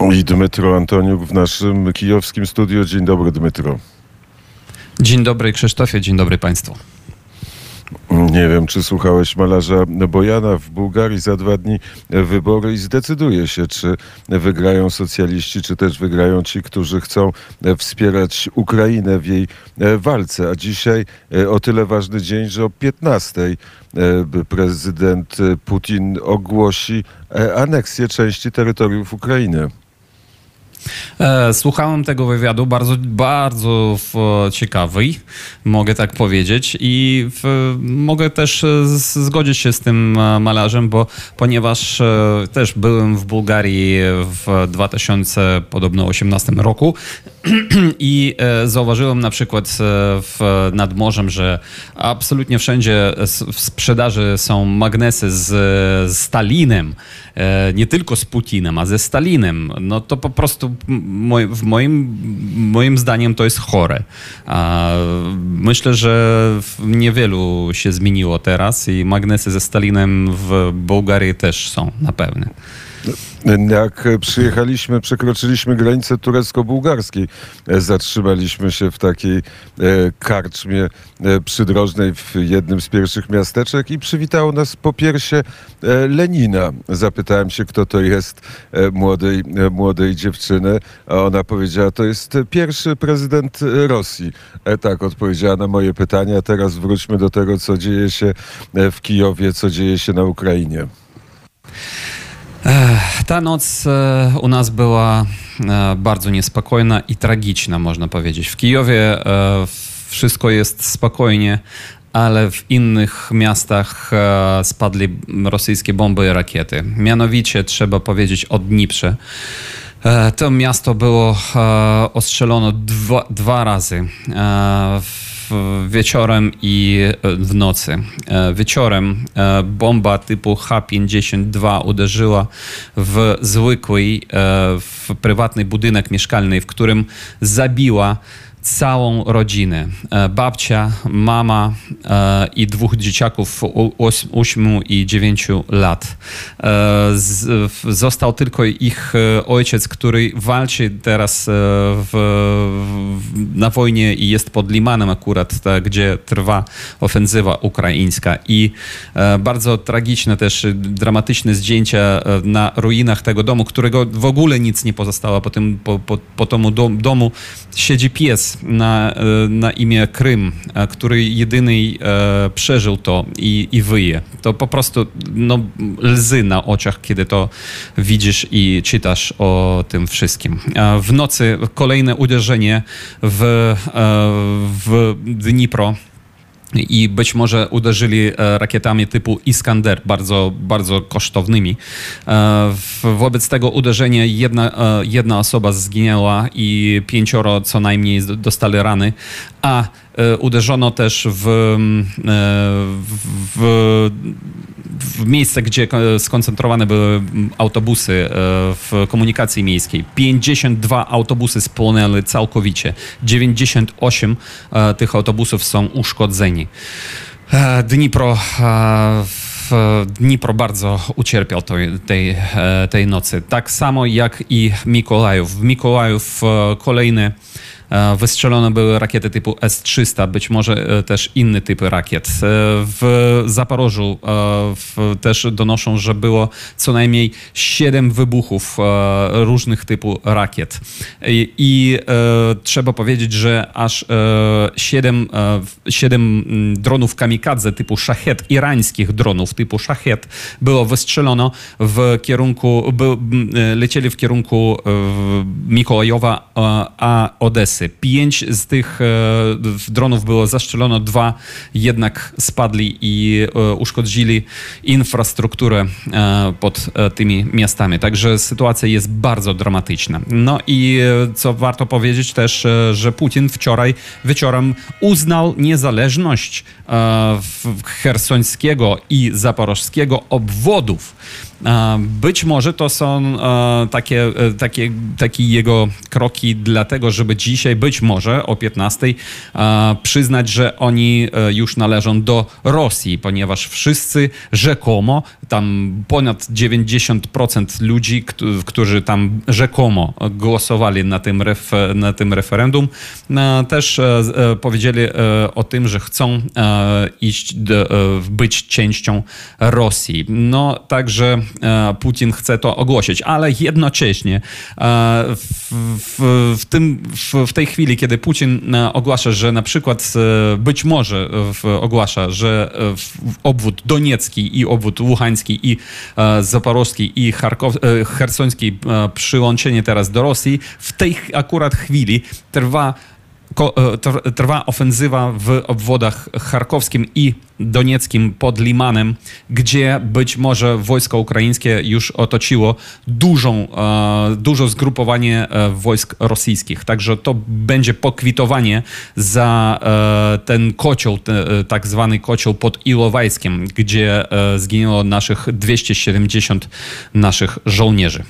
I Dmytro Antoniuk w naszym kijowskim studiu. Dzień dobry, Dmytro. Dzień dobry, Krzysztofie. Dzień dobry Państwu. Nie wiem, czy słuchałeś malarza Bojana w Bułgarii za dwa dni wybory i zdecyduje się, czy wygrają socjaliści, czy też wygrają ci, którzy chcą wspierać Ukrainę w jej walce. A dzisiaj o tyle ważny dzień, że o 15 prezydent Putin ogłosi aneksję części terytoriów Ukrainy. E, słuchałem tego wywiadu, bardzo, bardzo ciekawy, mogę tak powiedzieć. I w, mogę też zgodzić się z tym e, malarzem, bo ponieważ e, też byłem w Bułgarii w 2018 roku i zauważyłem na przykład w, nad morzem, że absolutnie wszędzie w sprzedaży są magnesy z, Stalinem, nie tylko z Putinem, a ze Stalinem. No to po prostu w moim, moim zdaniem to jest chore. Myślę, że niewielu się zmieniło teraz i magnesy ze Stalinem w Bułgarii też są na pewno. Jak przyjechaliśmy, przekroczyliśmy granicę turecko-bułgarskiej, zatrzymaliśmy się w takiej e, karczmie e, przydrożnej w jednym z pierwszych miasteczek i przywitało nas po piersie e, Lenina. Zapytałem się, kto to jest młodej, młodej dziewczyny, a ona powiedziała, to jest pierwszy prezydent Rosji. Tak odpowiedziała na moje pytania. Teraz wróćmy do tego, co dzieje się w Kijowie, co dzieje się na Ukrainie. Ta noc e, u nas była e, bardzo niespokojna i tragiczna, można powiedzieć. W Kijowie e, wszystko jest spokojnie, ale w innych miastach spadli rosyjskie bomby i rakiety. Mianowicie trzeba powiedzieć o Dniprze. To miasto było ostrzelone dwa, dwa razy. W wieczorem i e, w nocy. E, wieczorem e, bomba typu H-52 uderzyła w zwykły, w prywatny budynek mieszkalny, w którym zabiła całą rodzinę. E, babcia, mama e, i dwóch dzieciaków 8 i 9 lat. E, został tylko ich ojciec, który walczy teraz w, na wojnie i jest pod Limanem akurat, gdzie trwa ofensywa ukraińska. I bardzo tragiczne też, dramatyczne zdjęcia na ruinach tego domu, którego w ogóle nic nie pozostało. Po, tym, po, po, po domu siedzi pies na, e, na imię Krym, e, który jedyny e, przeżył to i, i wyje. To po prostu no, łzy na oczach, kiedy to widzisz i czytasz o tym wszystkim. W nocy kolejne uderzenie w, w Dnipro i być może uderzyli e, rakietami typu Iskander, bardzo, bardzo kosztownymi. E, wobec tego uderzenia jedna, e, jedna osoba zginęła i pięcioro co najmniej dostali rany, a uderzono też w, w, w miejsce, gdzie skoncentrowane były autobusy w komunikacji miejskiej. 52 autobusy spłonęły całkowicie. 98 tych autobusów są uszkodzeni. E, Dnipro e, Dnipro bardzo ucierpiał tej, tej, e, tej nocy. Tak samo jak i Mikołajów. W Mikołajów kolejny E, wystrzelone były rakiety typu S-300, być może e, też inne typy rakiet. E, w Zaporożu też donoszą, że było co najmniej 7 wybuchów różnych typów rakiet. I, i trzeba powiedzieć, że aż 7, 7 mm, dronów kamikadze typu szachet, irańskich dronów typu szachet było wystrzelono w kierunku, by, lecieli w kierunku Mikołajowa, a Odessy. Pięć z tych e, dronów było zastrzelono, dwa jednak spadli i e, uszkodzili infrastrukturę e, pod tymi miastami. Także sytuacja jest bardzo dramatyczna. No i co warto powiedzieć też, że Putin wczoraj wieczorem uznał niezależność chersońskiego i zaporożskiego obwodów. Być może to są takie, takie, takie jego kroki dlatego, żeby dzisiaj być może o 15 przyznać, że oni e, już należą do Rosji, ponieważ wszyscy rzekomo tam ponad 90% ludzi, którzy tam rzekomo głosowali na tym, ref, na tym referendum, też powiedzieli o tym, że chcą iść, być częścią Rosji. No, także Putin chce to ogłosić, ale jednocześnie w, w, w, tym, w, w tej chwili, kiedy Putin ogłasza, że na przykład być może ogłasza, że obwód doniecki i obwód łuhański i zaporożski i Charkow, hersoński przyłączenie teraz do Rosji, w tej akurat chwili trwa E, trwa ofensywa w obwodach charkowskim i donieckim pod Limanem, gdzie być może wojsko ukraińskie już otoczyło dużą, e, duże zgrupowanie e, wojsk rosyjskich. Także to będzie pokwitowanie za ten kocioł, tak zwany kocioł pod Ilowajskiem, gdzie zginęło naszych 270 naszych żołnierzy.